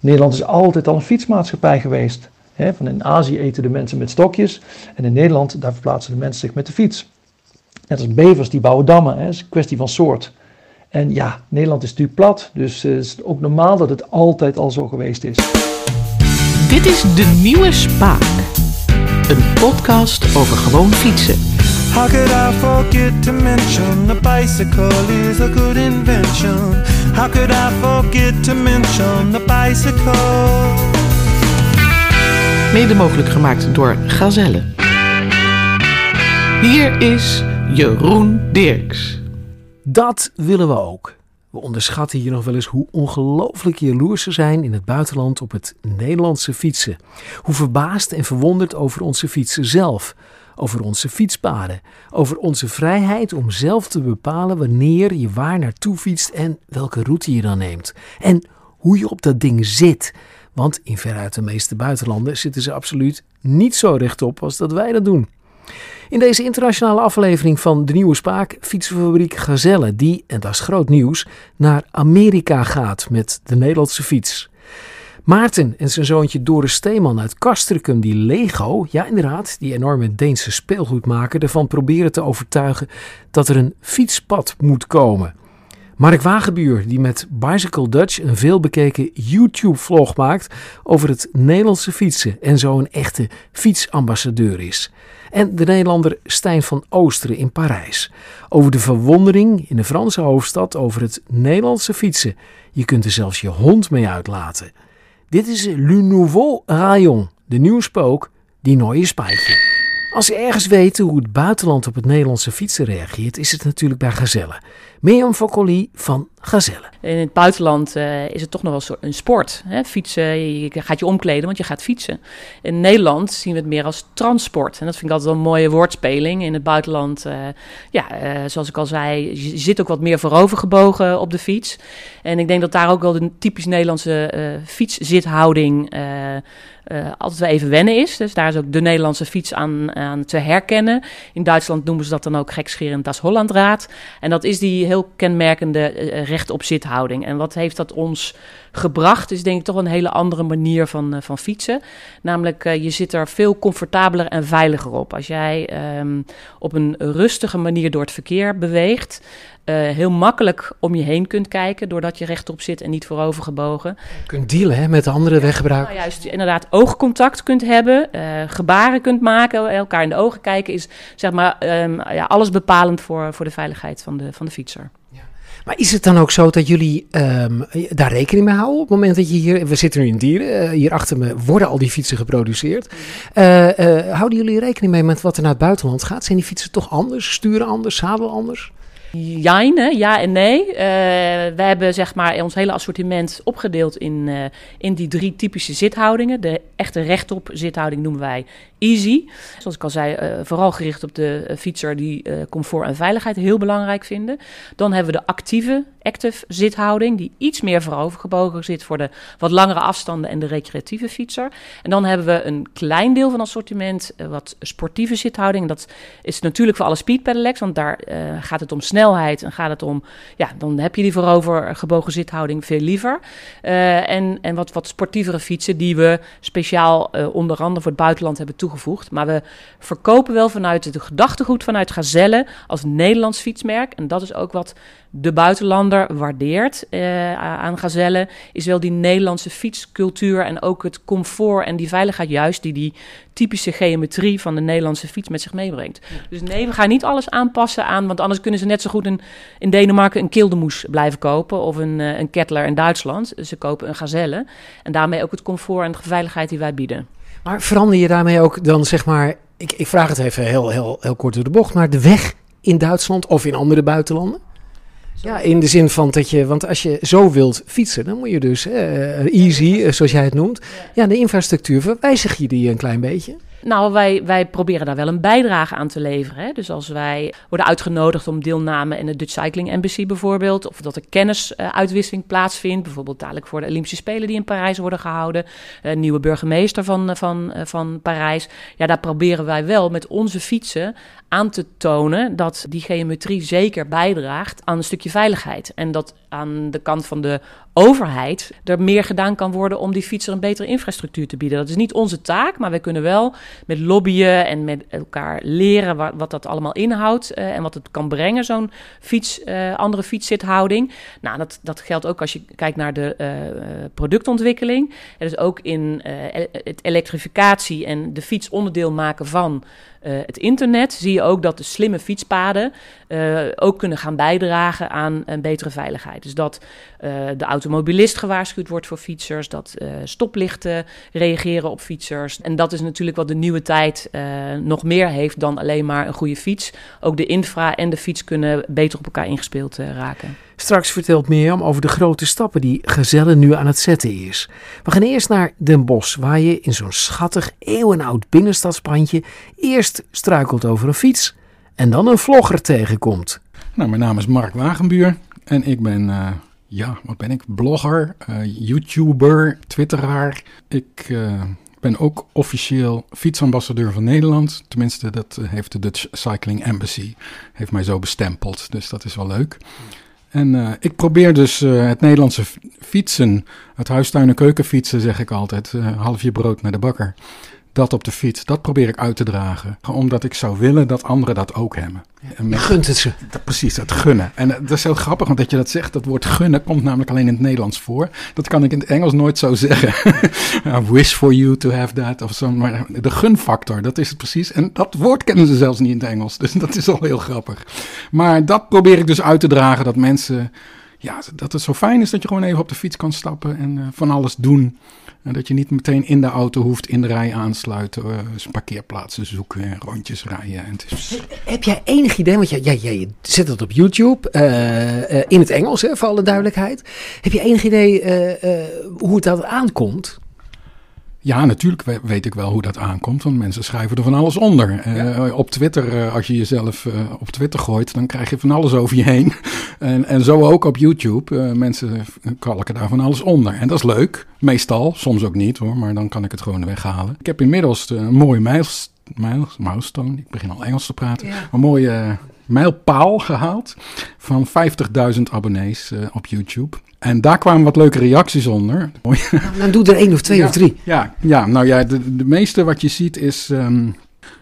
Nederland is altijd al een fietsmaatschappij geweest. van in Azië eten de mensen met stokjes en in Nederland daar verplaatsen de mensen zich met de fiets. Net als bevers die bouwen dammen, het is een kwestie van soort. En ja, Nederland is natuurlijk plat, dus het is ook normaal dat het altijd al zo geweest is. Dit is De Nieuwe Spaak. Een podcast over gewoon fietsen. How could I forget to mention the bicycle is a good invention? How could I forget to mention the bicycle? Mede mogelijk gemaakt door Gazelle. Hier is Jeroen Dirks. Dat willen we ook. We onderschatten hier nog wel eens hoe ongelooflijk jaloers ze zijn in het buitenland op het Nederlandse fietsen. Hoe verbaasd en verwonderd over onze fietsen zelf, over onze fietspaden, over onze vrijheid om zelf te bepalen wanneer je waar naartoe fietst en welke route je dan neemt. En hoe je op dat ding zit. Want in veruit de meeste buitenlanden zitten ze absoluut niet zo rechtop als dat wij dat doen. In deze internationale aflevering van De Nieuwe Spaak fietsenfabriek Gazelle, die, en dat is groot nieuws, naar Amerika gaat met de Nederlandse fiets. Maarten en zijn zoontje Doris Steeman uit Kastrikum die Lego, ja inderdaad, die enorme Deense speelgoedmaker, ervan proberen te overtuigen dat er een fietspad moet komen. Mark Wagenbuur, die met Bicycle Dutch een veelbekeken YouTube-vlog maakt over het Nederlandse fietsen en zo een echte fietsambassadeur is. En de Nederlander Stijn van Oosteren in Parijs. Over de verwondering in de Franse hoofdstad over het Nederlandse fietsen. Je kunt er zelfs je hond mee uitlaten. Dit is Le Nouveau Rayon, de nieuwe spook, die nooie spijtje. Als je ergens weet hoe het buitenland op het Nederlandse fietsen reageert, is het natuurlijk bij Gazelle. Mirjam Fokoli van Gazelle. In het buitenland uh, is het toch nog wel een sport. Hè? Fietsen, je gaat je omkleden, want je gaat fietsen. In Nederland zien we het meer als transport. En dat vind ik altijd wel een mooie woordspeling. In het buitenland, uh, ja, uh, zoals ik al zei, je zit ook wat meer voorovergebogen op de fiets. En ik denk dat daar ook wel de typisch Nederlandse fietszithouding uh, altijd wel even wennen is. Dus daar is ook de Nederlandse fiets aan, aan te herkennen. In Duitsland noemen ze dat dan ook gekscherend das Hollandraad. En dat is die heel kenmerkende uh, rechtop zithouding. En wat heeft dat ons gebracht, is denk ik toch een hele andere manier van, van fietsen. Namelijk, je zit er veel comfortabeler en veiliger op. Als jij um, op een rustige manier door het verkeer beweegt, uh, heel makkelijk om je heen kunt kijken, doordat je rechtop zit en niet voorover gebogen. Je kunt dealen hè, met andere weggebruikers. Nou, juist inderdaad oogcontact kunt hebben, uh, gebaren kunt maken, elkaar in de ogen kijken, is zeg maar um, ja, alles bepalend voor, voor de veiligheid van de, van de fietser. Maar is het dan ook zo dat jullie um, daar rekening mee houden op het moment dat je hier, we zitten nu in Dieren, uh, hier achter me worden al die fietsen geproduceerd. Uh, uh, houden jullie rekening mee met wat er naar het buitenland gaat? Zijn die fietsen toch anders, sturen anders, zadel anders? Jijn, ja en nee. Uh, we hebben zeg maar ons hele assortiment opgedeeld in, uh, in die drie typische zithoudingen. De echte rechtop zithouding noemen wij easy. Zoals ik al zei, uh, vooral gericht op de fietser die comfort en veiligheid heel belangrijk vinden. Dan hebben we de actieve, active zithouding, die iets meer voorovergebogen zit voor de wat langere afstanden en de recreatieve fietser. En dan hebben we een klein deel van assortiment, wat sportieve zithouding. Dat is natuurlijk voor alle speed pedelecs, want daar gaat het om snel snelheid en gaat het om, ja, dan heb je die voorover gebogen zithouding veel liever. Uh, en, en wat, wat sportievere fietsen die we speciaal onder andere voor het buitenland hebben toegevoegd. Maar we verkopen wel vanuit het gedachtegoed vanuit Gazelle als Nederlands fietsmerk. En dat is ook wat de buitenlander waardeert uh, aan Gazelle, is wel die Nederlandse fietscultuur en ook het comfort en die veiligheid juist die die typische geometrie van de Nederlandse fiets met zich meebrengt. Dus nee, we gaan niet alles aanpassen aan, want anders kunnen ze net zo goed in, in Denemarken een Kildemoes blijven kopen of een, uh, een Kettler in Duitsland. Ze kopen een Gazelle en daarmee ook het comfort en de veiligheid die wij bieden. Maar verander je daarmee ook dan zeg maar, ik, ik vraag het even heel, heel, heel kort door de bocht, maar de weg in Duitsland of in andere buitenlanden? Ja, in de zin van dat je, want als je zo wilt fietsen, dan moet je dus uh, easy, uh, zoals jij het noemt. Ja, de infrastructuur verwijzig je die een klein beetje. Nou, wij, wij proberen daar wel een bijdrage aan te leveren. Hè. Dus als wij worden uitgenodigd om deelname in de Dutch Cycling Embassy bijvoorbeeld, of dat er kennisuitwisseling plaatsvindt, bijvoorbeeld dadelijk voor de Olympische Spelen die in Parijs worden gehouden, een nieuwe burgemeester van, van, van Parijs. Ja, daar proberen wij wel met onze fietsen aan te tonen dat die geometrie zeker bijdraagt aan een stukje veiligheid. En dat aan de kant van de overheid er meer gedaan kan worden om die fietser een betere infrastructuur te bieden. Dat is niet onze taak, maar wij kunnen wel met lobbyen en met elkaar leren wat, dat allemaal inhoudt uh, en wat het kan brengen, zo'n fiets, uh, andere fietszithouding. Nou, dat, dat geldt ook als je kijkt naar de uh, productontwikkeling. Het is ook in het elektrificatie en de fiets onderdeel maken van uh, het internet zie je ook dat de slimme fietspaden uh, ook kunnen gaan bijdragen aan een betere veiligheid. Dus dat uh, de automobilist gewaarschuwd wordt voor fietsers, dat stoplichten reageren op fietsers. En dat is natuurlijk wat de nieuwe tijd nog meer heeft dan alleen maar een goede fiets. Ook de infra en de fiets kunnen beter op elkaar ingespeeld raken. Straks vertelt Mirjam over de grote stappen die Gezellen nu aan het zetten is. We gaan eerst naar Den Bosch, waar je in zo'n schattig eeuwenoud binnenstadspandje eerst struikelt over een fiets en dan een vlogger tegenkomt. Nou, mijn naam is Mark Wagenbuur en ik ben, uh, ja, wat ben ik? Blogger, uh, YouTuber, Twitteraar. Ik uh, ben ook officieel fietsambassadeur van Nederland. Tenminste, dat heeft de Dutch Cycling Embassy heeft mij zo bestempeld, dus dat is wel leuk. En uh, ik probeer dus uh, het Nederlandse fietsen, het huistuin- en keukenfietsen zeg ik altijd, uh, half je brood naar de bakker dat op de fiets, dat probeer ik uit te dragen. Omdat ik zou willen dat anderen dat ook hebben. En met, je gunt het ze. Dat, precies, het gunnen. En dat is heel grappig, want dat je dat zegt, dat woord gunnen komt namelijk alleen in het Nederlands voor. Dat kan ik in het Engels nooit zo zeggen. I wish for you to have that of zo. Maar de gunfactor, dat is het precies. En dat woord kennen ze zelfs niet in het Engels. Dus dat is al heel grappig. Maar dat probeer ik dus uit te dragen, dat mensen... Ja, dat het zo fijn is dat je gewoon even op de fiets kan stappen en uh, van alles doen. En dat je niet meteen in de auto hoeft, in de rij aansluiten, uh, parkeerplaatsen zoeken en rondjes rijden. En is... Heb jij enig idee, want jij, jij, zet het op YouTube, uh, uh, in het Engels hè, voor alle duidelijkheid. Heb je enig idee hoe het dat aankomt? Ja, natuurlijk weet ik wel hoe dat aankomt, want mensen schrijven er van alles onder. Ja. Uh, op Twitter, uh, als je jezelf uh, op Twitter gooit, dan krijg je van alles over je heen. en, en zo ook op YouTube. mensen kalken daar van alles onder. En dat is leuk, meestal, soms ook niet hoor, maar dan kan ik het gewoon weghalen. Ik heb inmiddels een mooie miles, miles, milestone, ik begin al Engels te praten, ja. een mooie mijlpaal gehaald van 50.000 abonnees op YouTube. En daar kwamen wat leuke reacties onder. Nou, dan doe er één of twee ja, of drie. Ja, ja nou ja, de, de meeste wat je ziet is... Um,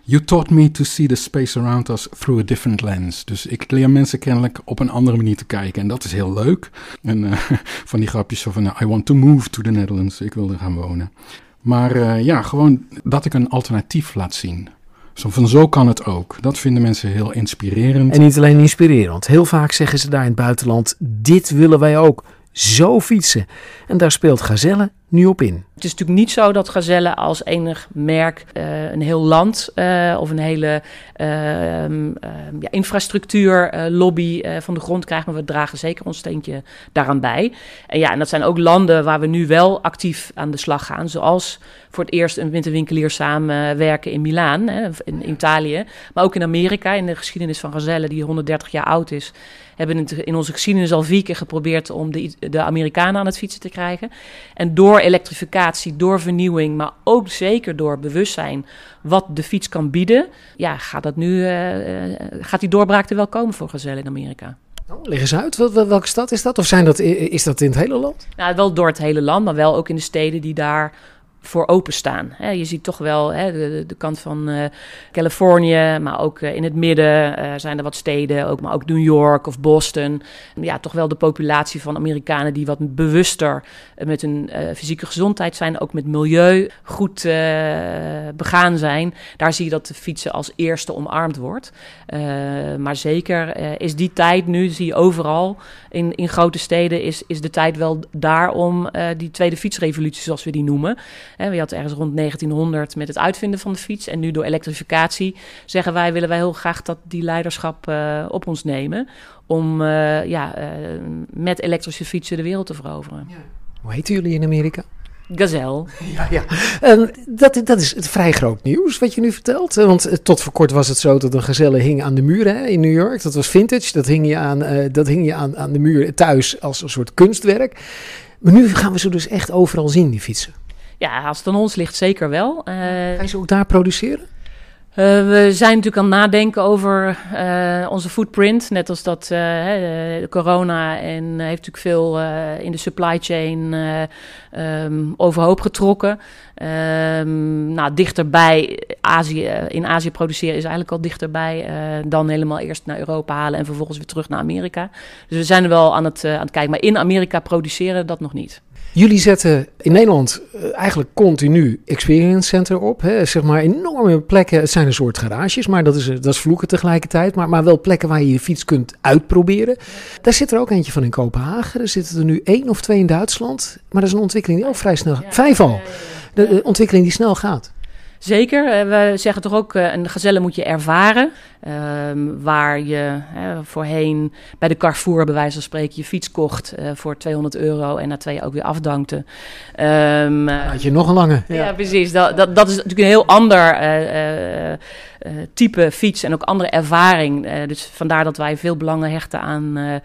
You taught me to see the space around us through a different lens. Dus ik leer mensen kennelijk op een andere manier te kijken. En dat is heel leuk. En uh, van die grapjes van... Uh, I want to move to the Netherlands. Ik wil er gaan wonen. Maar uh, ja, gewoon dat ik een alternatief laat zien. Zo van zo kan het ook. Dat vinden mensen heel inspirerend. En niet alleen inspirerend. Heel vaak zeggen ze daar in het buitenland: dit willen wij ook zo fietsen. En daar speelt Gazelle nu op in. Het is natuurlijk niet zo dat Gazelle als enig merk uh, een heel land uh, of een hele uh, ja, infrastructuurlobby van de grond krijgt. Maar we dragen zeker ons steentje daaraan bij. En ja, en dat zijn ook landen waar we nu wel actief aan de slag gaan. Zoals voor het eerst een winterwinkelier samenwerken in Milaan, hè, in Italië. Maar ook in Amerika, in de geschiedenis van Gazelle, die 130 jaar oud is hebben in onze geschiedenis al vier keer geprobeerd om de, de Amerikanen aan het fietsen te krijgen. En door elektrificatie, door vernieuwing, maar ook zeker door bewustzijn wat de fiets kan bieden, ja, gaat, dat nu, uh, gaat die doorbraak er wel komen voor Gazelle in Amerika. Oh, leg eens uit, welke stad is dat? Of zijn dat, is dat in het hele land? Nou, wel door het hele land, maar wel ook in de steden die daar voor openstaan. je ziet toch wel de, kant van uh, Californië, maar ook uh, in het midden uh, zijn er wat steden, ook, maar ook New York of Boston. Ja, toch wel de populatie van Amerikanen die wat bewuster met hun fysieke gezondheid zijn, ook met milieu goed begaan zijn. Daar zie je dat de fietsen als eerste omarmd wordt. maar zeker is die tijd nu, zie je overal in, in grote steden, is, is de tijd wel daar om die tweede fietsrevolutie, zoals we die noemen. He, we hadden ergens rond 1900 met het uitvinden van de fiets. En nu door elektrificatie zeggen wij, willen wij heel graag dat die leiderschap uh, op ons nemen. Om uh, ja, uh, met elektrische fietsen de wereld te veroveren. Ja. Hoe heten jullie in Amerika? Gazelle. Ja, ja. En dat, dat is het vrij groot nieuws wat je nu vertelt. Want tot voor kort was het zo dat een gazelle hing aan de muur hè, in New York. Dat was vintage. Dat hing je, aan, uh, dat hing je aan, aan de muur thuis als een soort kunstwerk. Maar nu gaan we ze dus echt overal zien, die fietsen. Ja, als het aan ons ligt, zeker wel. Uh, Ga je ze ook daar produceren? we zijn natuurlijk aan het nadenken over uh, onze footprint. Net als dat uh, de corona en heeft natuurlijk veel in de supply chain um, overhoop getrokken. Um, nou, dichterbij Azië, in Azië produceren is eigenlijk al dichterbij. dan helemaal eerst naar Europa halen en vervolgens weer terug naar Amerika. Dus we zijn er wel aan het, aan het kijken. Maar in Amerika produceren dat nog niet. Jullie zetten in Nederland eh, eigenlijk continu experience center op. Hè? Zeg maar enorme plekken. Het zijn een soort garages, maar dat is, dat is vloeken tegelijkertijd. Maar, maar wel plekken waar je je fiets kunt uitproberen. Daar zit er ook eentje van in Kopenhagen. Er zitten er nu één of twee in Duitsland. Maar dat is een ontwikkeling die ook vrij snel... Vijf al. De ontwikkeling die snel gaat. Zeker. Eh, we zeggen toch ook, eh, een gazelle moet je ervaren. Ehm, waar je voorheen bij de Carrefour, bij wijze van spreken, je fiets kocht uh, voor 200 euro en na twee jaar ook weer afdankte. Um, had je nog een lange. Ja, precies. Dat, dat, dat, is natuurlijk een heel ander type fiets en ook andere ervaring. dus vandaar dat wij veel belang hechten aan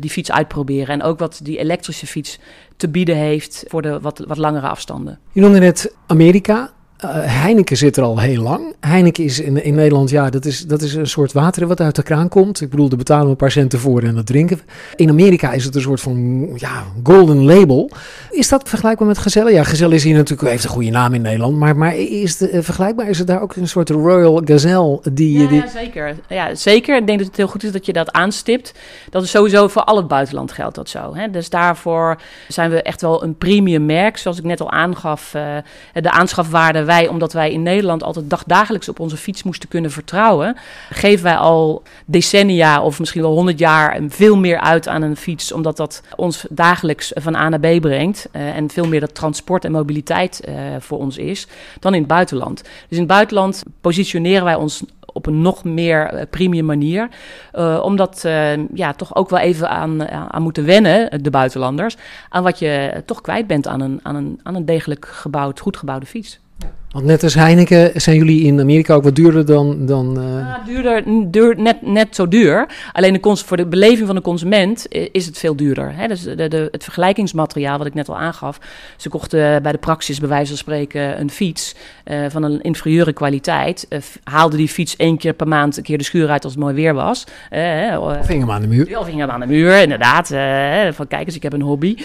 die fiets uitproberen. En ook wat die elektrische fiets te bieden heeft voor de wat, wat langere afstanden. Je noemde net Amerika. Uh, Heineken zit er al heel lang. Heineken is in, in Nederland, ja, dat is, dat is een soort water wat uit de kraan komt. Ik bedoel, daar betalen we een paar centen voor en dat drinken In Amerika is het een soort van ja, golden label. Is dat vergelijkbaar met Gezelle? Ja, Gezelle is hier natuurlijk, heeft een goede naam in Nederland. Maar, maar is het uh, vergelijkbaar? Is het daar ook een soort Royal Gazelle? Die, ja, die... ja, zeker. ja, zeker. Ik denk dat het heel goed is dat je dat aanstipt. Dat is sowieso voor al het buitenland geldt dat zo. Hè? Dus daarvoor zijn we echt wel een premium merk. Zoals ik net al aangaf, uh, de aanschafwaarde wij, omdat wij in Nederland altijd dagdagelijks op onze fiets moesten kunnen vertrouwen, geven wij al decennia of misschien wel honderd jaar veel meer uit aan een fiets, omdat dat ons dagelijks van A naar B brengt uh, en veel meer dat transport en mobiliteit uh, voor ons is dan in het buitenland. Dus in het buitenland positioneren wij ons op een nog meer uh, premium manier. Omdat uh, ja, toch ook wel even aan, aan moeten wennen, de buitenlanders, aan wat je toch kwijt bent aan een, aan een, aan een degelijk gebouwd, goed gebouwde fiets. Want net als Heineken zijn jullie in Amerika ook wat duurder dan... dan uh... ja, duurder, duur, net, net zo duur. Alleen de voor de beleving van de consument is het veel duurder. Hè? Dus de, de, het vergelijkingsmateriaal wat ik net al aangaf. Ze kochten bij de praxis bij wijze van spreken een fiets uh, van een inferieure kwaliteit. Uh, haalde die fiets één keer per maand een keer de schuur uit als het mooi weer was. of hing hem aan de muur. Ja, of hing hem aan de muur, inderdaad. van kijk eens, ik heb een hobby.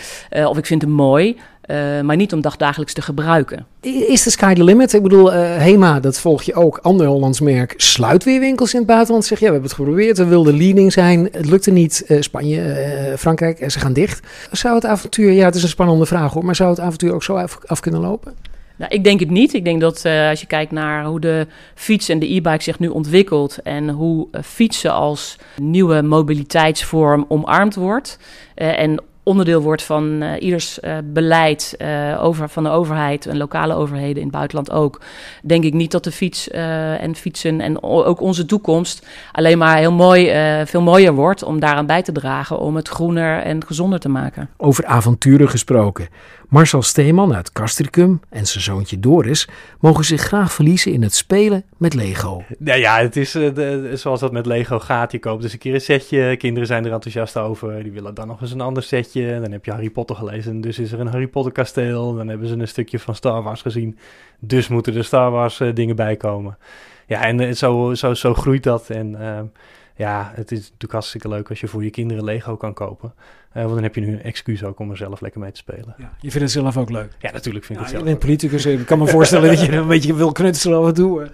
of ik vind hem mooi. Uh, maar niet om dagdagelijks te gebruiken. Is de sky the limit? Ik bedoel, uh, HEMA, dat volg je ook. Ander Hollands merk sluit weer winkels in het buitenland. Zeg, ja, we hebben het geprobeerd. We wilden leading zijn. Het lukte niet. Uh, Spanje, Frankrijk, ze gaan dicht. Zou het avontuur, ja, het is een spannende vraag hoor, maar zou het avontuur ook zo af, af kunnen lopen? Nou, ik denk het niet. Ik denk dat uh, als je kijkt naar hoe de fiets en de e-bike zich nu ontwikkelt en hoe uh, fietsen als nieuwe mobiliteitsvorm omarmd wordt uh, en onderdeel wordt van uh, ieders uh, beleid uh, over, van de overheid en lokale overheden in het buitenland ook, denk ik niet dat de fiets en fietsen en ook onze toekomst alleen maar heel mooi, veel mooier wordt om daaraan bij te dragen om het groener en gezonder te maken. Over avonturen gesproken. Marcel Steeman uit Castricum en zijn zoontje Doris mogen zich graag verliezen in het spelen met Lego. Nou ja, het is de, zoals dat met Lego gaat. Je koopt dus een keer een setje, kinderen zijn er enthousiast over, die willen dan nog eens een ander setje dan heb je Harry Potter gelezen, dus is er een Harry Potter kasteel. Dan hebben ze een stukje van Star Wars gezien, dus moeten er Star Wars uh, dingen bij komen. Ja, en uh, zo, zo, zo groeit dat. En uh, ja, het is natuurlijk hartstikke leuk als je voor je kinderen Lego kan kopen. Uh, want dan heb je nu een excuus ook om er zelf lekker mee te spelen. Ja, je vindt het zelf ook leuk? Ja, natuurlijk vind ik ja, het zelf Je bent politicus, ik kan me voorstellen dat je een beetje wil knutselen af en toe.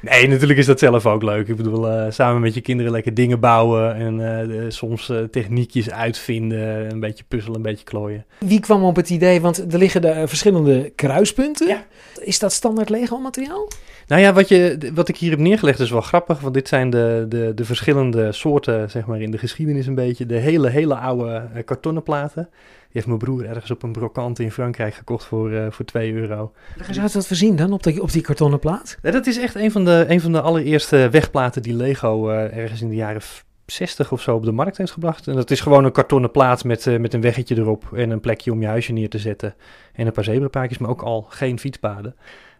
Nee, natuurlijk is dat zelf ook leuk. Ik bedoel, uh, samen met je kinderen lekker dingen bouwen en de, soms techniekjes uitvinden, een beetje puzzelen, een beetje klooien. Wie kwam op het idee, want er liggen daar verschillende kruispunten. Ja. Is dat standaard Lego materiaal? Nou ja, wat, je, wat ik hier heb neergelegd is wel grappig, want dit zijn de, de, de verschillende soorten, zeg maar, in de geschiedenis een beetje. De hele, hele oude kartonnen platen. Die heeft mijn broer ergens op een brokante in Frankrijk gekocht voor, uh, voor 2 euro. Leg eens uit wat we zien dan op die, op die kartonnen plaat. Ja, dat is echt een van, de, een van de allereerste wegplaten die Lego uh, ergens in de jaren 60 of zo op de markt heeft gebracht. En dat is gewoon een kartonnen plaat met, uh, met een weggetje erop en een plekje om je huisje neer te zetten. En een paar zebrapaadjes, maar ook al geen fietspaden.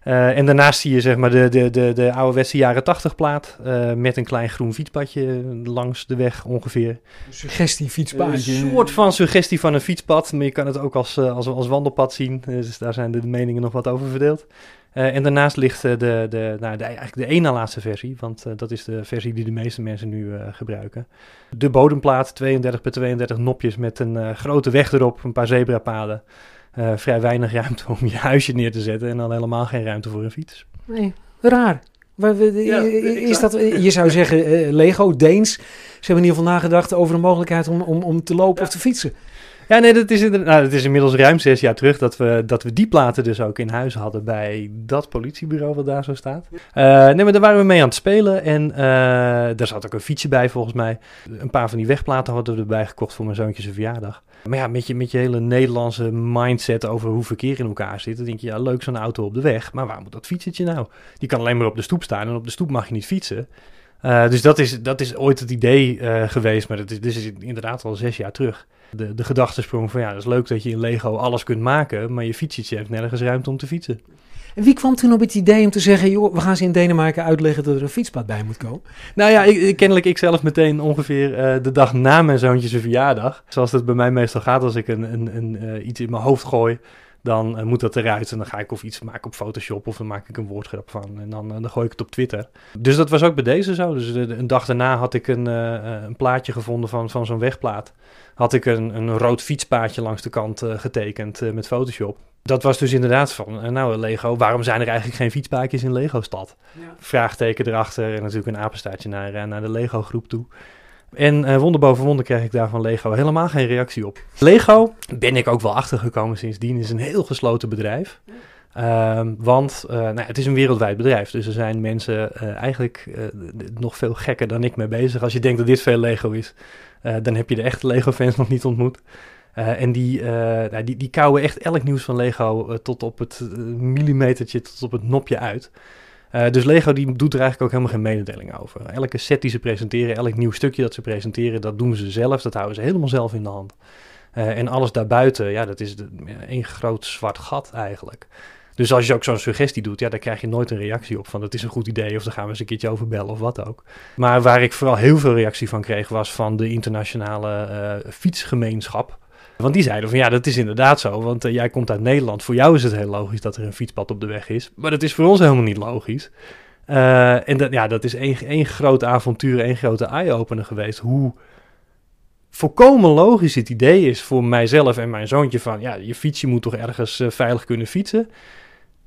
Uh, en daarnaast zie je zeg maar de, de, de, de ouderwetse jaren 80 plaat uh, met een klein groen fietspadje langs de weg ongeveer. Een suggestie fietspadje. Een soort van suggestie van een fietspad, maar je kan het ook als, als, als wandelpad zien. Dus daar zijn de meningen nog wat over verdeeld. en daarnaast ligt de, de, nou, de, eigenlijk de na laatste versie, want dat is de versie die de meeste mensen nu gebruiken. De bodemplaat, 32 bij 32 nopjes met een grote weg erop, een paar zebrapaden. Vrij weinig ruimte om je huisje neer te zetten en dan helemaal geen ruimte voor een fiets. Nee, raar. is dat, je zou zeggen uh, Lego, Deens. Ze hebben in ieder geval nagedacht over de mogelijkheid om, om, om te lopen of te fietsen. Ja, nee, dat is, nou, dat is inmiddels ruim zes jaar terug dat we, dat we die platen dus ook in huis hadden bij dat politiebureau wat daar zo staat. Uh, nee, maar daar waren we mee aan het spelen en uh, daar zat ook een fietsje bij volgens mij. Een paar van die wegplaten hadden we erbij gekocht voor mijn zoontje zijn verjaardag. Maar ja, met je, met je hele Nederlandse mindset over hoe verkeer in elkaar zit, dan denk je, ja, leuk zo'n auto op de weg, maar waar moet dat fietsetje nou? Die kan alleen maar op de stoep staan en op de stoep mag je niet fietsen. Uh, dus dat is, dat is ooit het idee geweest, maar dat is, dit is inderdaad al zes jaar terug. De, de gedachtesprong van ja, dat is leuk dat je in Lego alles kunt maken, maar je fietsje heeft nergens ruimte om te fietsen. En wie kwam toen op het idee om te zeggen, joh, we gaan ze in Denemarken uitleggen dat er een fietspad bij moet komen? Nou ja, ik, kennelijk ik zelf meteen ongeveer uh, de dag na mijn zoontje zijn verjaardag. Zoals het bij mij meestal gaat als ik een, een, een, uh, iets in mijn hoofd gooi, dan uh, moet dat eruit. En dan ga ik of iets maken op Photoshop of dan maak ik een woordgrap van. En dan, dan gooi ik het op Twitter. Dus dat was ook bij deze zo. Dus een dag daarna had ik een, een plaatje gevonden van, van zo'n wegplaat. Had ik een, een rood fietspaadje langs de kant getekend met Photoshop dat was dus inderdaad van, eh, nou Lego, waarom zijn er eigenlijk geen fietspaadjes in Lego-stad? Ja. Vraagteken erachter en natuurlijk een apenstaartje naar, eh, naar de Lego-groep toe. En uh, wonder boven wonder kreeg ik daar van Lego helemaal geen reactie op. Lego ben ik ook wel achtergekomen sindsdien, is een heel gesloten bedrijf. Ehm, want uh, nou, het is een wereldwijd bedrijf, dus er zijn mensen uh, eigenlijk nog veel gekker dan ik mee bezig. Als je denkt dat dit veel Lego is, dan heb je de echte Lego-fans nog niet ontmoet. En die, nou, die, die kouwen echt elk nieuws van Lego tot op het millimetertje, tot op het nopje uit. dus Lego die doet er eigenlijk ook helemaal geen mededeling over. Elke set die ze presenteren, elk nieuw stukje dat ze presenteren, dat doen ze zelf. Dat houden ze helemaal zelf in de hand. en alles daarbuiten, ja, dat is één groot zwart gat eigenlijk. Dus als je ook zo'n suggestie doet, ja, daar krijg je nooit een reactie op van dat is een goed idee of daar gaan we eens een keertje over bellen of wat ook. Maar waar ik vooral heel veel reactie van kreeg was van de internationale fietsgemeenschap. Want die zeiden van ja, dat is inderdaad zo. Want uh, jij komt uit Nederland. Voor jou is het heel logisch dat er een fietspad op de weg is. Maar dat is voor ons helemaal niet logisch. Uh, en dat, ja, dat is één, één groot avontuur, één grote eye-opener geweest. Hoe volkomen logisch het idee is voor mijzelf en mijn zoontje van... ja, je fietsje moet toch ergens veilig kunnen fietsen.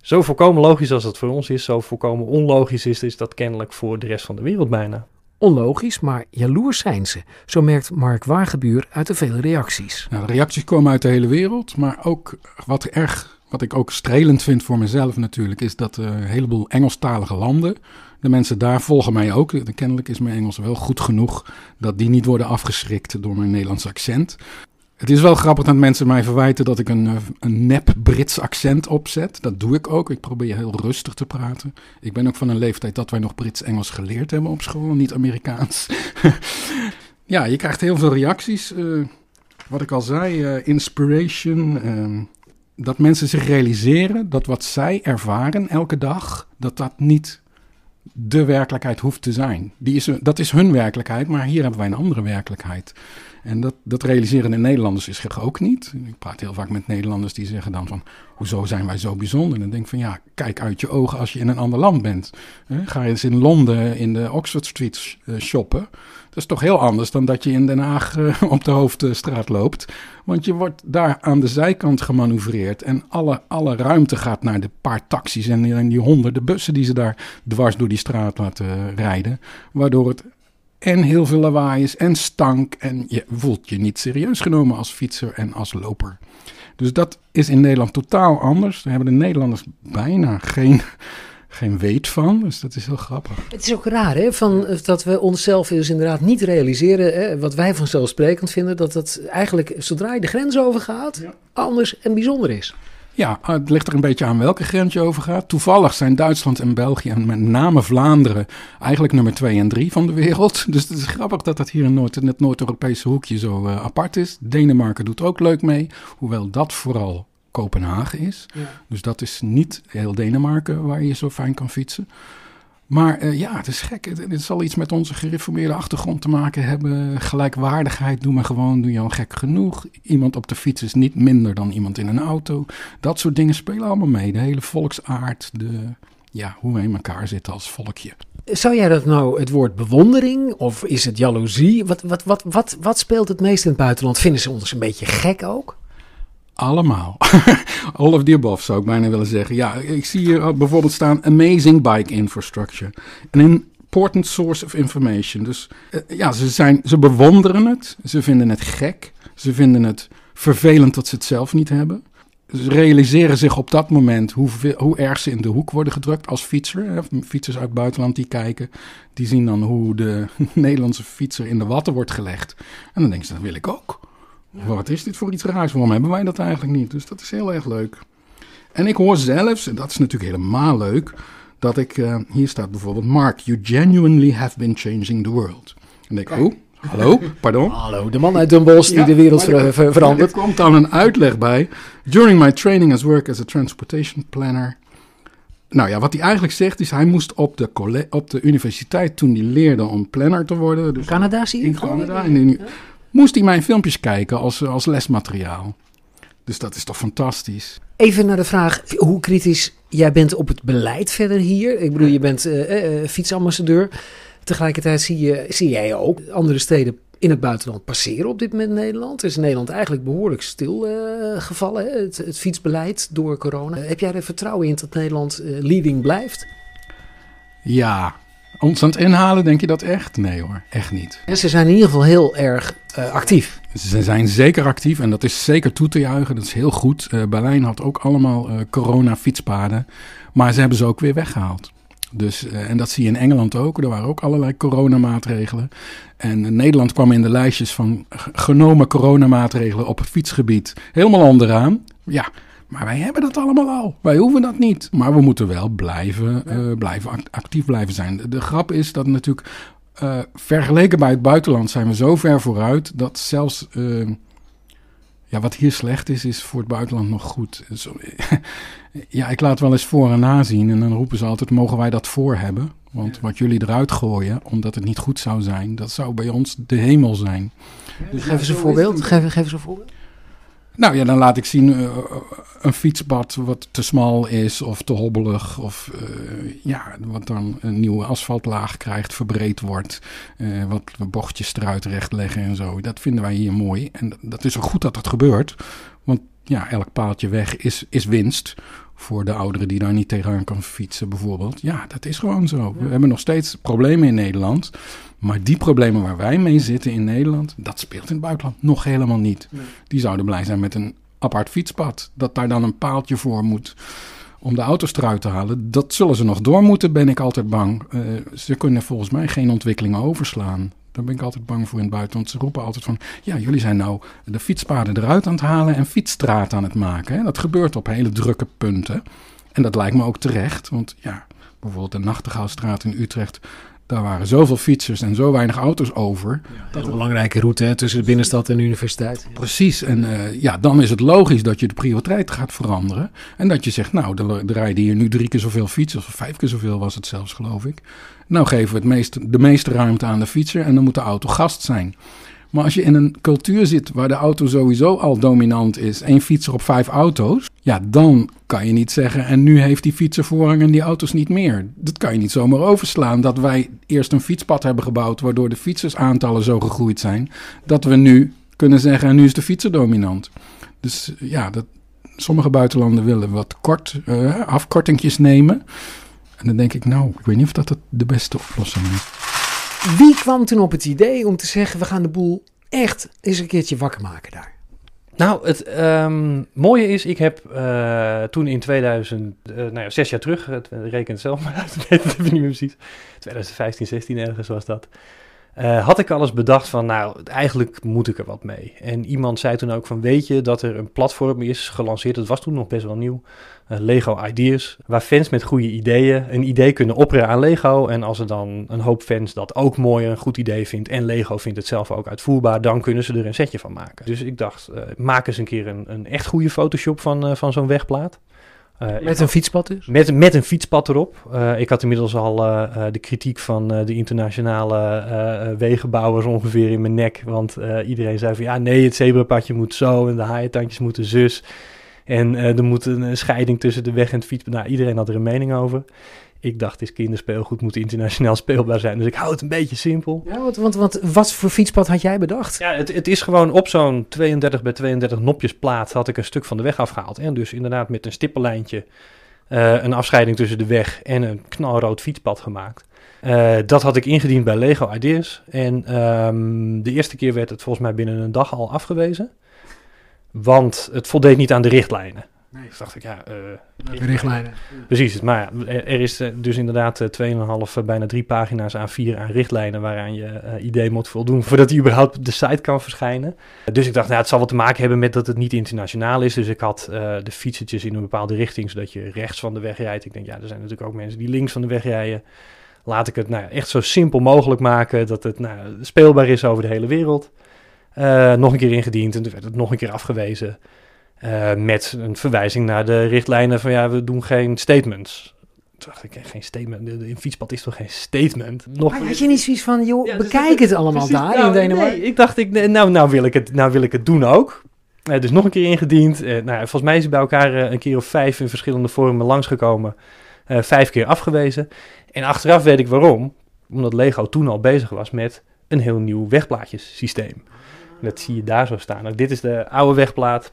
Zo volkomen logisch als dat voor ons is, zo volkomen onlogisch is, is dat kennelijk voor de rest van de wereld bijna. Onlogisch, maar jaloers zijn ze. Zo merkt Mark Wagebuur uit de vele reacties. Nou, de reacties komen uit de hele wereld, maar ook wat erg, wat ik ook strelend vind voor mezelf natuurlijk, is dat een heleboel Engelstalige landen, de mensen daar volgen mij ook. Kennelijk is mijn Engels wel goed genoeg dat die niet worden afgeschrikt door mijn Nederlands accent. Het is wel grappig dat mensen mij verwijten dat ik een, eh, een nep Brits accent opzet. Dat doe ik ook. Ik probeer heel rustig te praten. Ik ben ook van een leeftijd dat wij nog Brits-Engels geleerd hebben op school, niet Amerikaans. ja, je krijgt heel veel reacties. Uh, wat ik al zei, uh, inspiration. Uh, dat mensen zich realiseren dat wat zij ervaren elke dag, dat dat niet de werkelijkheid hoeft te zijn. Die is, dat is hun werkelijkheid, maar hier hebben wij een andere werkelijkheid. En dat, dat realiseren de Nederlanders is ook niet. Ik praat heel vaak met Nederlanders die zeggen dan van... hoezo zijn wij zo bijzonder? En dan denk ik van ja, kijk uit je ogen als je in een ander land bent. Ga je eens in Londen in de Oxford Street eh, shoppen. Dat is toch heel anders dan dat je in Den Haag eh, op de hoofdstraat loopt. Want je wordt daar aan de zijkant gemanoeuvreerd. En alle, alle ruimte gaat naar de paar taxis en, en die honderden bussen die ze daar dwars door die straat laten rijden. Waardoor het en heel veel lawaai is en stank. En je voelt je niet serieus genomen als fietser en als loper. Dus dat is in Nederland totaal anders. Daar hebben de Nederlanders bijna geen, geen weet van. Dus dat is heel grappig. Het is ook raar hè, van, dat we onszelf dus inderdaad niet realiseren. Hè, wat wij vanzelfsprekend vinden. Dat het eigenlijk zodra je de grens overgaat anders en bijzonder is. Ja, het ligt er een beetje aan welke grens je overgaat. Toevallig zijn Duitsland en België en met name Vlaanderen eigenlijk nummer 2 en 3 van de wereld. Dus het is grappig dat dat hier in, Noord, in het Noord-Europese hoekje zo uh, apart is. Denemarken doet ook leuk mee, hoewel dat vooral Kopenhagen is. Dus dat is niet heel Denemarken waar je zo fijn kan fietsen. Maar uh, ja, het is gek. Het, het, zal iets met onze gereformeerde achtergrond te maken hebben. Gelijkwaardigheid, doe maar gewoon, doe je al gek genoeg. Iemand op de fiets is niet minder dan iemand in een auto. Dat soort dingen spelen allemaal mee. De hele volksaard, de, ja, hoe we in elkaar zitten als volkje. Zou jij dat nou het woord bewondering of is het jaloezie? Wat, wat, wat, wat, wat speelt het meest in het buitenland? Vinden ze ons een beetje gek ook? Allemaal. All of the above zou ik bijna willen zeggen. Ja, ik zie hier bijvoorbeeld staan amazing bike infrastructure. An important source of information. Dus uh, ja, ze, zijn, ze bewonderen het. Ze vinden het gek. Ze vinden het vervelend dat ze het zelf niet hebben. Ze realiseren zich op dat moment hoe, hoe erg ze in de hoek worden gedrukt als fietser. Fietsers uit het buitenland die kijken, die zien dan hoe de Nederlandse fietser in de watten wordt gelegd. En dan denken ze, dat wil ik ook. Wat is dit voor iets raars? Waarom hebben wij dat eigenlijk niet? Dus dat is heel erg leuk. En ik hoor zelfs, en dat is natuurlijk helemaal leuk, dat ik, uh, hier staat bijvoorbeeld, Mark, you genuinely have been changing the world. En denk ik, oh, hallo, pardon? Hallo, de man uit Den Bosch die de wereld ver, ver, verandert. er komt dan een uitleg bij. During my training as work as a transportation planner. Nou ja, wat hij eigenlijk zegt is, hij moest op de, op de universiteit toen hij leerde om planner te worden. Dus Canada zie je? In Canada. In, moest hij mijn filmpjes kijken als, als lesmateriaal. Dus dat is toch fantastisch. Even naar de vraag hoe kritisch jij bent op het beleid verder hier. Ik bedoel, je bent uh, uh, fietsambassadeur. Tegelijkertijd zie, je, zie jij ook andere steden in het buitenland passeren op dit moment Nederland. is Nederland eigenlijk behoorlijk stilgevallen, uh, het, het, fietsbeleid door corona. Heb jij er vertrouwen in dat Nederland leading blijft? Ja, ons aan het inhalen, denk je dat echt? Nee hoor, echt niet. En ze zijn in ieder geval heel erg uh, actief. Ze zijn zeker actief en dat is zeker toe te juichen. Dat is heel goed. Uh, Berlijn had ook allemaal uh, corona-fietspaden, maar ze hebben ze ook weer weggehaald. Dus, en dat zie je in Engeland ook. Er waren ook allerlei coronamaatregelen. En Nederland kwam in de lijstjes van genomen coronamaatregelen op het fietsgebied helemaal onderaan. Ja, maar wij hebben dat allemaal al. Wij hoeven dat niet. Maar we moeten wel blijven, uh, blijven actief blijven zijn. De, grap is dat natuurlijk uh, vergeleken bij het buitenland zijn we zo ver vooruit dat zelfs uh, ja, wat hier slecht is, is voor het buitenland nog goed. Dus, ja, ik laat wel eens voor en nazien en dan roepen ze altijd: mogen wij dat voor hebben? Want wat jullie eruit gooien, omdat het niet goed zou zijn, dat zou bij ons de hemel zijn. Dus geef eens een voorbeeld. Geef, geef eens een voorbeeld. Nou ja, dan laat ik zien uh, een fietspad wat te smal is of te hobbelig. Of uh, ja, wat dan een nieuwe asfaltlaag krijgt, verbreed wordt. Uh, wat bochtjes eruit recht leggen en zo. Dat vinden wij hier mooi. En dat is ook goed dat dat gebeurt. Want ja, elk paaltje weg is, is winst voor de ouderen die daar niet tegenaan kan fietsen bijvoorbeeld. Ja, dat is gewoon zo. We hebben nog steeds problemen in Nederland. Maar die problemen waar wij mee zitten in Nederland, dat speelt in het buitenland nog helemaal niet. Die zouden blij zijn met een apart fietspad. Dat daar dan een paaltje voor moet om de auto's eruit te halen. Dat zullen ze nog door moeten, ben ik altijd bang. Uh, ze kunnen volgens mij geen ontwikkelingen overslaan. Daar ben ik altijd bang voor in het buitenland. Ze roepen altijd van, ja, jullie zijn nou de fietspaden eruit aan het halen en fietsstraten aan het maken. Hè? Dat gebeurt op hele drukke punten. En dat lijkt me ook terecht, want ja, bijvoorbeeld de Nachtegaalstraat in Utrecht daar waren zoveel fietsers en zo weinig auto's over. dat een belangrijke route hè, tussen de binnenstad en de universiteit. Precies. En uh, ja, dan is het logisch dat je de prioriteit gaat veranderen. En dat je zegt, nou, er rijden hier nu drie keer zoveel fietsers. Of vijf keer zoveel was het zelfs, geloof ik. Nou geven we het meest, de meeste ruimte aan de fietser. En dan moet de auto gast zijn. Maar als je in een cultuur zit waar de auto sowieso al dominant is, één fietser op vijf auto's, ja, dan kan je niet zeggen en nu heeft die fietser voorrang en die auto's niet meer. Dat kan je niet zomaar overslaan. Dat wij eerst een fietspad hebben gebouwd waardoor de fietsersaantallen zo gegroeid zijn, dat we nu kunnen zeggen en nu is de fietser dominant. Dus ja, dat, sommige buitenlanden willen wat kort uh, afkortingjes nemen. En dan denk ik, nou, ik weet niet of dat de beste oplossing is. Wie kwam toen op het idee om te zeggen: we gaan de boel echt eens een keertje wakker maken daar? Nou, het um, mooie is, ik heb uh, toen in 2000, uh, nou ja, zes jaar terug, het, reken het zelf maar uit, ik weet het niet meer precies, 2015, 16 ergens was dat. Uh, had ik alles bedacht van, nou, eigenlijk moet ik er wat mee. En iemand zei toen ook van, weet je dat er een platform is gelanceerd, dat was toen nog best wel nieuw, uh, Lego Ideas, waar fans met goede ideeën een idee kunnen opperen aan Lego. En als er dan een hoop fans dat ook mooi een goed idee vindt en Lego vindt het zelf ook uitvoerbaar, dan kunnen ze er een setje van maken. Dus ik dacht, uh, maak eens een keer een, een echt goede Photoshop van, van zo'n wegplaat. Met een fietspad dus? Met, met een fietspad erop. ik had inmiddels al de kritiek van de internationale wegenbouwers ongeveer in mijn nek. Want iedereen zei van ja, nee, het zebrapadje moet zo en de haaientandjes moeten zus. En er moet een scheiding tussen de weg en het fietspad. Nou, iedereen had er een mening over. Ik dacht, is kinderspeelgoed moet internationaal speelbaar zijn. Dus ik hou het een beetje simpel. Ja, want, want, want wat voor fietspad had jij bedacht? Ja, het, het is gewoon op zo'n 32 bij 32 nopjesplaat had ik een stuk van de weg afgehaald. En dus inderdaad met een stippenlijntje uh, een afscheiding tussen de weg en een knalrood fietspad gemaakt. Uh, dat had ik ingediend bij Lego Ideas. En um, de eerste keer werd het volgens mij binnen een dag al afgewezen. Want het voldeed niet aan de richtlijnen. Nee. Dus dacht ik, ja... Uh, richtlijnen. Precies, maar ja, er, is eh, dus inderdaad 2,5, uh, bijna drie pagina's aan vier aan richtlijnen waaraan je uh, idee moet voldoen voordat hij überhaupt op de site kan verschijnen. Dus ik dacht, nou, het zal wat te maken hebben met dat het niet internationaal is. Dus ik had de fietsertjes in een bepaalde richting, zodat je rechts van de weg rijdt. Ik denk, ja, er zijn natuurlijk ook mensen die links van de weg rijden. Laat ik het nou, echt zo simpel mogelijk maken dat het nou, speelbaar is over de hele wereld. nog een keer ingediend en toen werd het nog een keer afgewezen. Uh, met een verwijzing naar de richtlijnen van ja, we doen geen statements. Toen dacht ik, geen statement. Een fietspad is toch geen statement? Nog maar had je niet zoiets van, joh, ja, dus bekijk het allemaal daar nou, in Denemarken? Nee, ik dacht, ik, nou, nou, wil ik het, nou wil ik het doen ook. Uh, dus nog een keer ingediend. Uh, nou, volgens mij is hij bij elkaar een keer of vijf in verschillende vormen langsgekomen. vijf keer afgewezen. En achteraf weet ik waarom. Omdat Lego toen al bezig was met een heel nieuw wegplaatjesysteem. Dat zie je daar zo staan. Nou, dit is de oude wegplaat.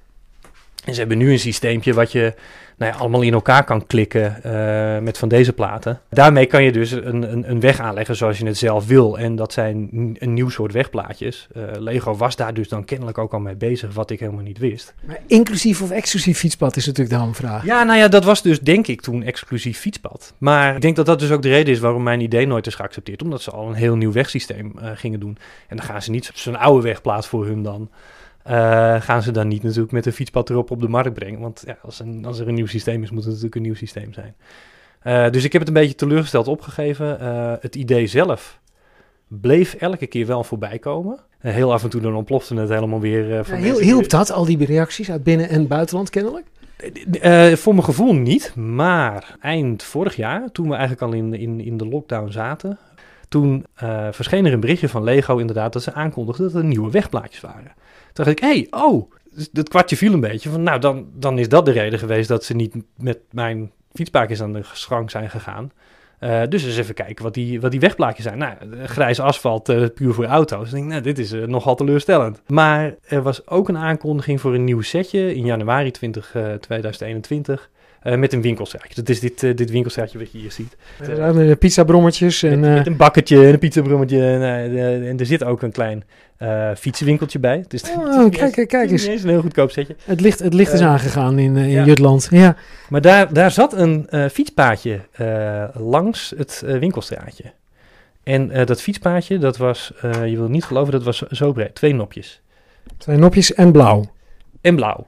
En ze hebben nu een systeempje wat je nou ja, allemaal in elkaar kan klikken uh, met van deze platen. Daarmee kan je dus een, een, een, weg aanleggen zoals je het zelf wil. En dat zijn een nieuw soort wegplaatjes. Uh, Lego was daar dus dan kennelijk ook al mee bezig, wat ik helemaal niet wist. Maar inclusief of exclusief fietspad is natuurlijk de hamvraag. Ja, nou ja, dat was dus denk ik toen exclusief fietspad. Maar ik denk dat dat dus ook de reden is waarom mijn idee nooit is geaccepteerd. Omdat ze al een heel nieuw wegsysteem uh, gingen doen. En dan gaan ze niet zo'n oude wegplaat voor hun dan gaan ze dan niet natuurlijk met een fietspad erop op de markt brengen. Want ja, als, een, als er een nieuw systeem is, moet het natuurlijk een nieuw systeem zijn. Uh, dus ik heb het een beetje teleurgesteld opgegeven. Uh, het idee zelf bleef elke keer wel voorbij komen. heel af en toe dan ontplofte het helemaal weer. van ja, hielp dat, al die reacties uit binnen- en buitenland kennelijk? voor mijn gevoel niet, maar eind vorig jaar, toen we eigenlijk al in, in, in de lockdown zaten, toen verscheen er een berichtje van Lego inderdaad dat ze aankondigden dat er nieuwe wegplaatjes waren. Dacht ik, hé, hey, oh, dus dat kwartje viel een beetje. Van, nou, dan, dan is dat de reden geweest dat ze niet met mijn fietspaakjes aan de schrank zijn gegaan. Uh, dus eens even kijken wat die, wat die wegplaatjes zijn. Nou, grijs asfalt, uh, puur voor auto's. Ik denk, nou, dit is nogal teleurstellend. Maar er was ook een aankondiging voor een nieuw setje in januari 20, 2021. Uh, met een winkelstraatje. Dat is dit, uh, dit winkelstraatje wat je hier ziet. Met pizzabrommetjes. En, met, met, een bakketje en een pizzabrommetje. En, en er zit ook een klein fietsenwinkeltje bij. Dus oh, kijk, kijk, kijk eens. Het is een heel goedkoop setje. Het licht, het licht is aangegaan in, in ja. Jutland. Ja. Maar daar, daar zat een fietspaadje langs het winkelstraatje. En dat fietspaadje, dat was, je wil niet geloven, dat was zo breed. Twee nopjes. Twee nopjes en blauw. En blauw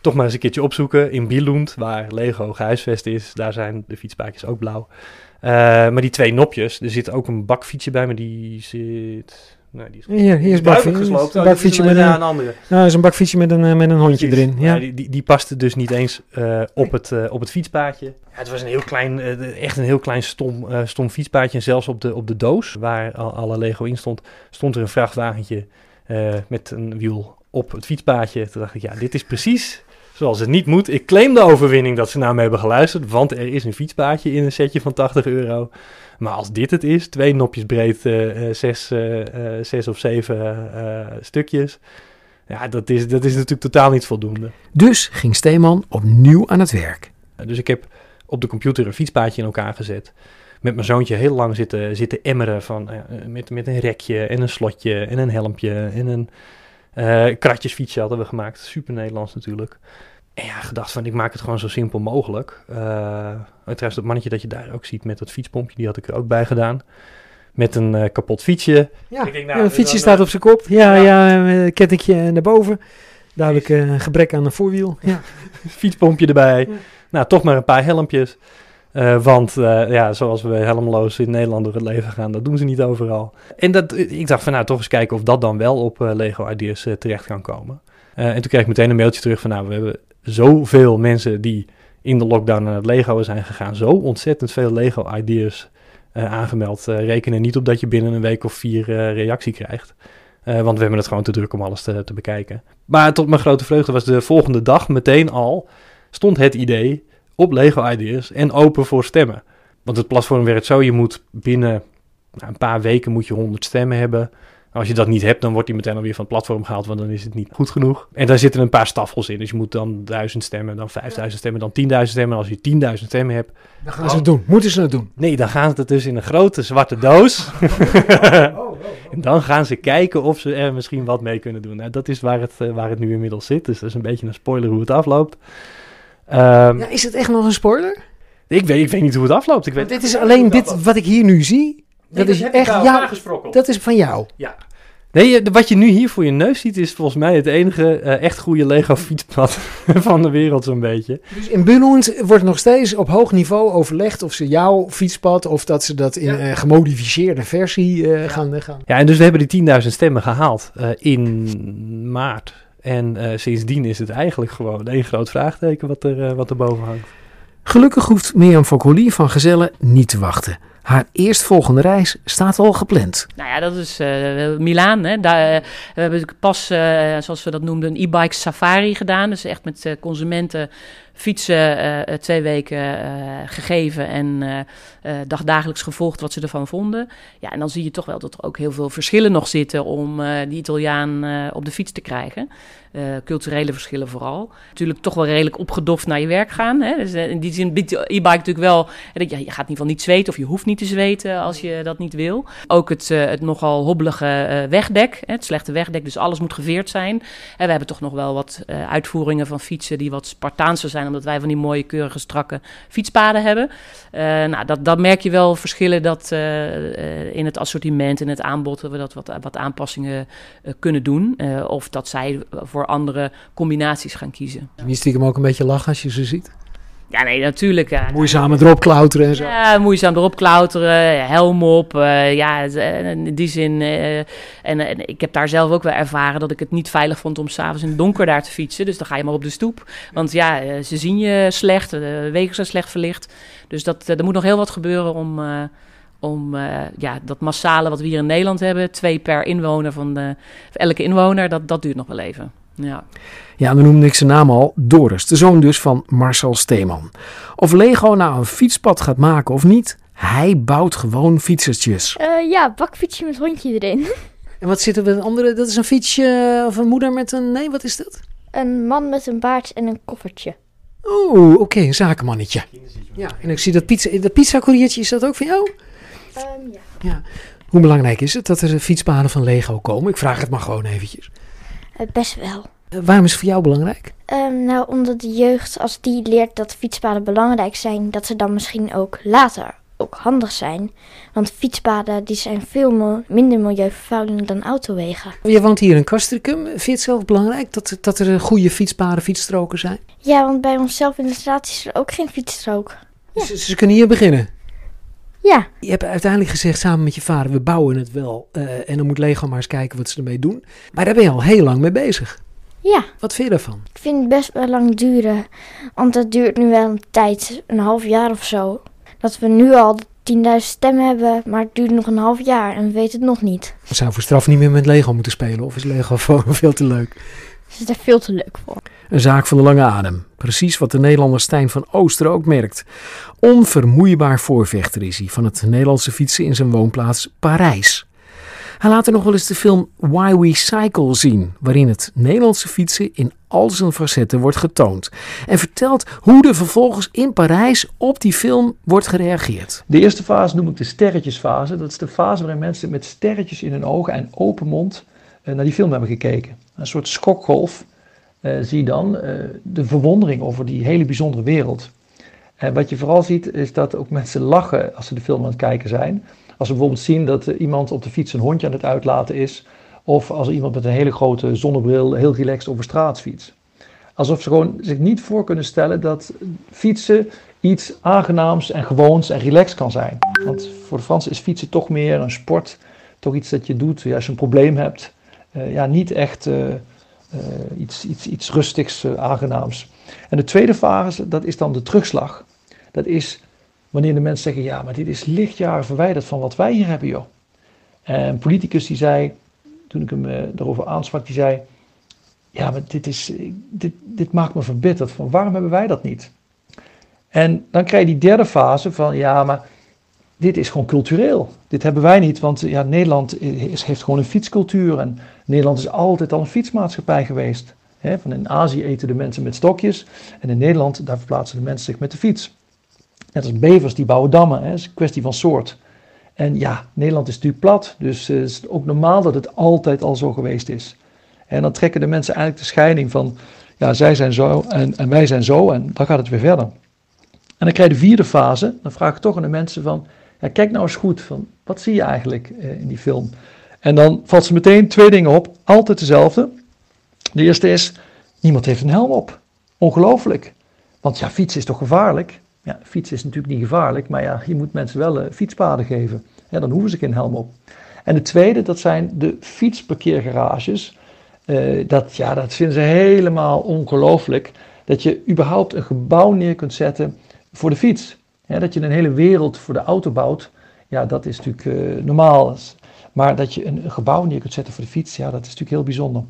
toch maar eens een keertje opzoeken. In Billund, waar Lego gehuisvest is, daar zijn de fietspaadjes ook blauw. Uh, maar die twee nopjes, er zit ook een bakfietsje bij, maar die zit... Nee, die is hier, hier is bakfietsje. Oh, bakfietsje met een, een andere. Nou, is een bakfietsje met een, uh, met een hondje erin. Ja. ja die, die, die, paste dus niet eens uh, op, het, uh, op het fietspaadje. Ja, het was een heel klein, echt een heel klein stom, stom fietspaadje. En zelfs op de, op de doos, waar al, alle Lego in stond, stond er een vrachtwagentje met een wiel op het fietspaadje. Toen dacht ik, ja, dit is precies zoals het niet moet. Ik claim de overwinning dat ze naar me hebben geluisterd, want er is een fietspaadje in een setje van 80 euro. Maar als dit het is, twee nopjes breed, uh, zes, uh, zes of zeven stukjes. Ja, dat is, dat is natuurlijk totaal niet voldoende. Dus ging Steeman opnieuw aan het werk. Dus ik heb op de computer een fietspaadje in elkaar gezet. Met mijn zoontje heel lang zitten, zitten emmeren van, met, met een rekje en een slotje en een helmpje en een kratjesfietsje hadden we gemaakt. Super Nederlands natuurlijk. En ja, gedacht van ik maak het gewoon zo simpel mogelijk. Uh, trouwens, dat mannetje dat je daar ook ziet met dat fietspompje, die had ik er ook bij gedaan. Met een uh, kapot fietsje. Ja, denk, nou, een fietsje staat op zijn kop. Ja, ja, ja een kettingje naar boven. Duidelijk een uh, gebrek aan een voorwiel. Ja. Fietspompje erbij. Ja. Nou, toch maar een paar helmpjes. Uh, want uh, ja, zoals we helmloos in Nederland door het leven gaan, dat doen ze niet overal. En dat, ik dacht van nou, toch eens kijken of dat dan wel op uh, Lego Ideas terecht kan komen. en toen kreeg ik meteen een mailtje terug van nou, we hebben zoveel mensen die in de lockdown naar het Lego zijn gegaan. Zo ontzettend veel Lego-ideas aangemeld. reken er niet op dat je binnen een week of vier reactie krijgt. want we hebben het gewoon te druk om alles te, te bekijken. Maar tot mijn grote vreugde was de volgende dag meteen al... stond het idee op Lego Ideas en open voor stemmen. Want het platform werkt zo, je moet binnen nou, een paar weken moet je 100 stemmen hebben. Als je dat niet hebt, dan wordt die meteen alweer van het platform gehaald, want dan is het niet goed genoeg. En daar zitten een paar staffels in. Dus je moet dan 1000 stemmen, dan 5000 stemmen, dan 10.000 stemmen. En als je 10.000 stemmen hebt. Dan gaan ze het doen. Moeten ze het doen? Nee, dan gaan ze het dus in een grote zwarte doos. en dan gaan ze kijken of ze er misschien wat mee kunnen doen. Nou, dat is waar het, eh, waar het nu inmiddels zit. Dus dat is een beetje een spoiler hoe het afloopt. Um, ja, is het echt nog een spoiler? Ik weet, ik weet niet hoe het afloopt. Ik weet, dit is alleen dit wat ik hier nu zie. dat is echt ja, Dat is van jou. Ja. Nee, wat je nu hier voor je neus ziet, is volgens mij het enige uh, echt goede Lego fietspad van de wereld zo'n beetje. Dus in Bunhund wordt nog steeds op hoog niveau overlegd of ze jouw fietspad of dat ze dat in een ja. gemodificeerde versie uh, ja. gaan, gaan. Ja, en dus we hebben die 10.000 stemmen gehaald uh, in maart. En sindsdien is het eigenlijk gewoon één groot vraagteken wat er, wat er boven hangt. Gelukkig hoeft Mirjam Fokoli van Gezellen niet te wachten. Haar eerstvolgende reis staat al gepland. Nou ja, dat is uh, Milaan. Hè. Daar, uh, we hebben pas, uh, zoals we dat noemden, een e-bike safari gedaan. Dus echt met consumenten fietsen twee weken gegeven en dagdagelijks gevolgd wat ze ervan vonden. Ja, en dan zie je toch wel dat er ook heel veel verschillen nog zitten om die Italiaan op de fiets te krijgen. Culturele verschillen vooral. Natuurlijk toch wel redelijk opgedoft naar je werk gaan. Hè? Dus in die zin biedt e-bike natuurlijk wel... Ja, je gaat in ieder geval niet zweten of je hoeft niet te zweten als je dat niet wil. Ook het, het nogal hobbelige wegdek, het slechte wegdek, dus alles moet geveerd zijn. En we hebben toch nog wel wat uitvoeringen van fietsen die wat Spartaanser zijn... omdat wij van die mooie, keurige, strakke fietspaden hebben. nou, dat, dat merk je wel verschillen dat in het assortiment, in het aanbod... dat we dat wat, wat aanpassingen kunnen doen. of dat zij voor andere combinaties gaan kiezen. Je stiekem ook een beetje lachen als je ze ziet? Ja, nee, natuurlijk. Ja. Moeizaam erop klauteren en zo. Ja, moeizaam erop klauteren, helm op. Uh, ja, in die zin. Uh, en, en, ik heb daar zelf ook wel ervaren dat ik het niet veilig vond om s'avonds in het donker daar te fietsen. Dus dan ga je maar op de stoep. Want ja, uh, ze zien je slecht, de wegen zijn slecht verlicht. Dus dat, er moet nog heel wat gebeuren om om uh, ja, dat massale wat we hier in Nederland hebben, twee per inwoner van de, elke inwoner, dat, dat duurt nog wel even. Ja. Ja, dan noemde ik zijn naam al, Doris, de zoon dus van Marcel Steeman. Of Lego nou een fietspad gaat maken of niet, hij bouwt gewoon fietsertjes. Uh, ja, bakfietsje met hondje erin. En wat zit er met een andere? Dat is een fietsje of een moeder met een. Nee, wat is dat? Een man met een baard en een koffertje. Oeh, oké, okay, een zakenmannetje. Ja, en ik zie dat pizza, dat pizza is dat ook van jou? Um, ja. ja. Hoe belangrijk is het dat er fietspaden van Lego komen? Ik vraag het maar gewoon eventjes. Uh, best wel. Uh, waarom is het voor jou belangrijk? Um, nou, omdat de jeugd, als die leert dat fietspaden belangrijk zijn, dat ze dan misschien ook later ook handig zijn. Want fietspaden die zijn veel minder milieuvervuilend dan autowegen. Je woont hier in Castricum. Vind je het zelf belangrijk dat, dat er goede fietspaden, fietsstroken zijn? Ja, want bij onszelf in de straat is er ook geen fietsstrook. Ja. Ze kunnen hier beginnen? Ja. Je hebt uiteindelijk gezegd samen met je vader, we bouwen het wel. Uh, en dan moet Lego maar eens kijken wat ze ermee doen. Maar daar ben je al heel lang mee bezig. Ja. Wat vind je daarvan? Ik vind het best wel lang duren. Want het duurt nu wel een tijd, een half jaar of zo. Dat we nu al 10.000 stemmen hebben, maar het duurt nog een half jaar en we weten het nog niet. We zouden voor straf niet meer met Lego moeten spelen, of is Lego veel te leuk? Ze is er veel te leuk voor. Een zaak van de lange adem. Precies wat de Nederlander Stijn van Ooster ook merkt. Onvermoeibaar voorvechter is hij van het Nederlandse fietsen in zijn woonplaats Parijs. Hij laat er nog wel eens de film Why We Cycle zien, waarin het Nederlandse fietsen in al zijn facetten wordt getoond. En vertelt hoe er vervolgens in Parijs op die film wordt gereageerd. De eerste fase noem ik de sterretjesfase. Dat is de fase waarin mensen met sterretjes in hun ogen en open mond eh, naar die film hebben gekeken. Een soort schokgolf uh, zie je dan uh, de verwondering over die hele bijzondere wereld. En wat je vooral ziet is dat ook mensen lachen als ze de film aan het kijken zijn. Als we bijvoorbeeld zien dat iemand op de fiets een hondje aan het uitlaten is. Of als iemand met een hele grote zonnebril heel relaxed over straat fietst. Alsof ze gewoon zich niet voor kunnen stellen dat fietsen iets aangenaams en gewoons en relaxed kan zijn. Want voor de Fransen is fietsen toch meer een sport. Toch iets dat je doet als je een probleem hebt. Uh, ja, niet echt uh, iets, iets, iets rustigs, aangenaams. En de tweede fase, dat is dan de terugslag. Dat is wanneer de mensen zeggen, ja, maar dit is lichtjaren verwijderd van wat wij hier hebben, joh. En een politicus die zei, toen ik hem daarover aansprak, die zei, ja, maar dit, is, dit, dit maakt me verbitterd, van waarom hebben wij dat niet? En dan krijg je die derde fase van, ja, maar dit is gewoon cultureel. Dit hebben wij niet, want ja, Nederland heeft gewoon een fietscultuur en Nederland is altijd al een fietsmaatschappij geweest. van in Azië eten de mensen met stokjes en in Nederland, daar verplaatsen de mensen zich met de fiets. Net als bevers, die bouwen dammen, het is een kwestie van soort. En ja, Nederland is natuurlijk plat, dus uh, het is ook normaal dat het altijd al zo geweest is. En dan trekken de mensen eigenlijk de scheiding van, ja, zij zijn zo en, en wij zijn zo en dan gaat het weer verder. En dan krijg je de vierde fase, dan vraag ik toch aan de mensen van, ja, kijk nou eens goed, van, wat zie je eigenlijk uh, in die film? En dan valt ze meteen twee dingen op, altijd dezelfde. De eerste is, niemand heeft een helm op. Ongelooflijk. Want ja, fietsen is toch gevaarlijk? Ja, fietsen is natuurlijk niet gevaarlijk, maar ja, je moet mensen wel uh, fietspaden geven. Ja, dan hoeven ze geen helm op. En de tweede, dat zijn de fietsparkeergarages. Uh, dat, ja, dat vinden ze helemaal ongelooflijk. Dat je überhaupt een gebouw neer kunt zetten voor de fiets. dat je een hele wereld voor de auto bouwt, ja, dat is natuurlijk uh, normaal. Maar dat je een, gebouw neer kunt zetten voor de fiets, ja, dat is natuurlijk heel bijzonder.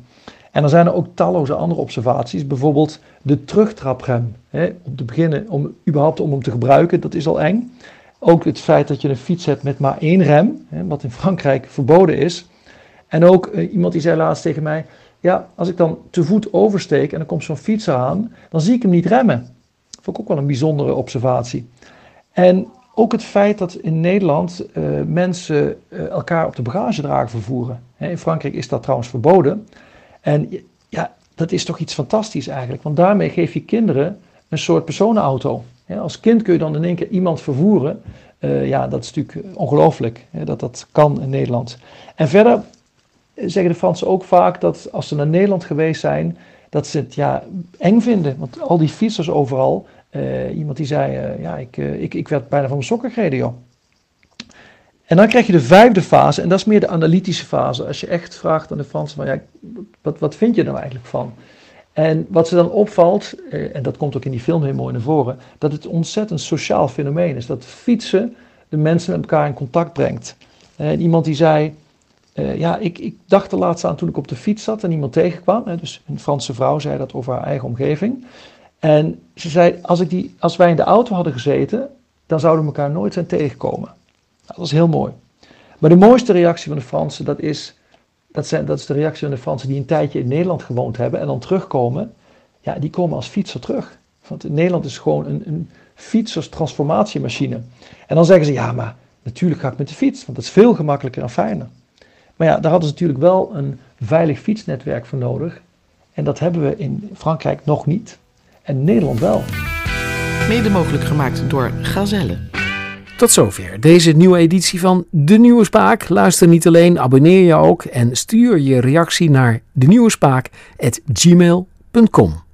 En dan zijn er ook talloze andere observaties. Bijvoorbeeld de terugtraprem. Hè, om te beginnen, om, überhaupt om hem te gebruiken, dat is al eng. Ook het feit dat je een fiets hebt met maar één rem, hè, wat in Frankrijk verboden is. En ook uh, iemand die zei laatst tegen mij, ja, als ik dan te voet oversteek en dan komt zo'n fietser aan, dan zie ik hem niet remmen. Dat vond ik ook wel een bijzondere observatie. En ook het feit dat in Nederland uh, mensen uh, elkaar op de bagagedrager vervoeren. in Frankrijk is dat trouwens verboden. En ja, dat is toch iets fantastisch eigenlijk, want daarmee geef je kinderen een soort personenauto. als kind kun je dan in één keer iemand vervoeren. Uh, ja, dat is natuurlijk ongelooflijk dat dat kan in Nederland. En verder zeggen de Fransen ook vaak dat als ze naar Nederland geweest zijn, dat ze het ja, eng vinden. Want al die fietsers overal, uh, iemand die zei, uh, ja, ik, uh, ik, ik werd bijna van mijn sokken gereden, joh. En dan krijg je de vijfde fase, en dat is meer de analytische fase. Als je echt vraagt aan de Fransen, van, ja, wat, wat vind je er nou eigenlijk van? En wat ze dan opvalt, en dat komt ook in die film heel mooi naar voren, dat het ontzettend sociaal fenomeen is. Dat fietsen de mensen met elkaar in contact brengt. En iemand die zei, ja, ik, ik, dacht er laatst aan toen ik op de fiets zat en iemand tegenkwam. Dus een Franse vrouw zei dat over haar eigen omgeving. En ze zei, als, ik die, als wij in de auto hadden gezeten, dan zouden we elkaar nooit zijn tegengekomen. Dat was heel mooi. Maar de mooiste reactie van de Fransen, dat is, dat, zijn, dat is de reactie van de Fransen die een tijdje in Nederland gewoond hebben en dan terugkomen. Ja, die komen als fietser terug. Want Nederland is gewoon een, een fietserstransformatiemachine. En dan zeggen ze, ja, maar natuurlijk ga ik met de fiets, want dat is veel gemakkelijker en fijner. Maar ja, daar hadden ze natuurlijk wel een veilig fietsnetwerk voor nodig. En dat hebben we in Frankrijk nog niet. En Nederland wel. Mede mogelijk gemaakt door Gazelle. Tot zover deze nieuwe editie van De Nieuwe Spaak. Luister niet alleen, abonneer je ook en stuur je reactie naar de nieuwe spaak@gmail.com.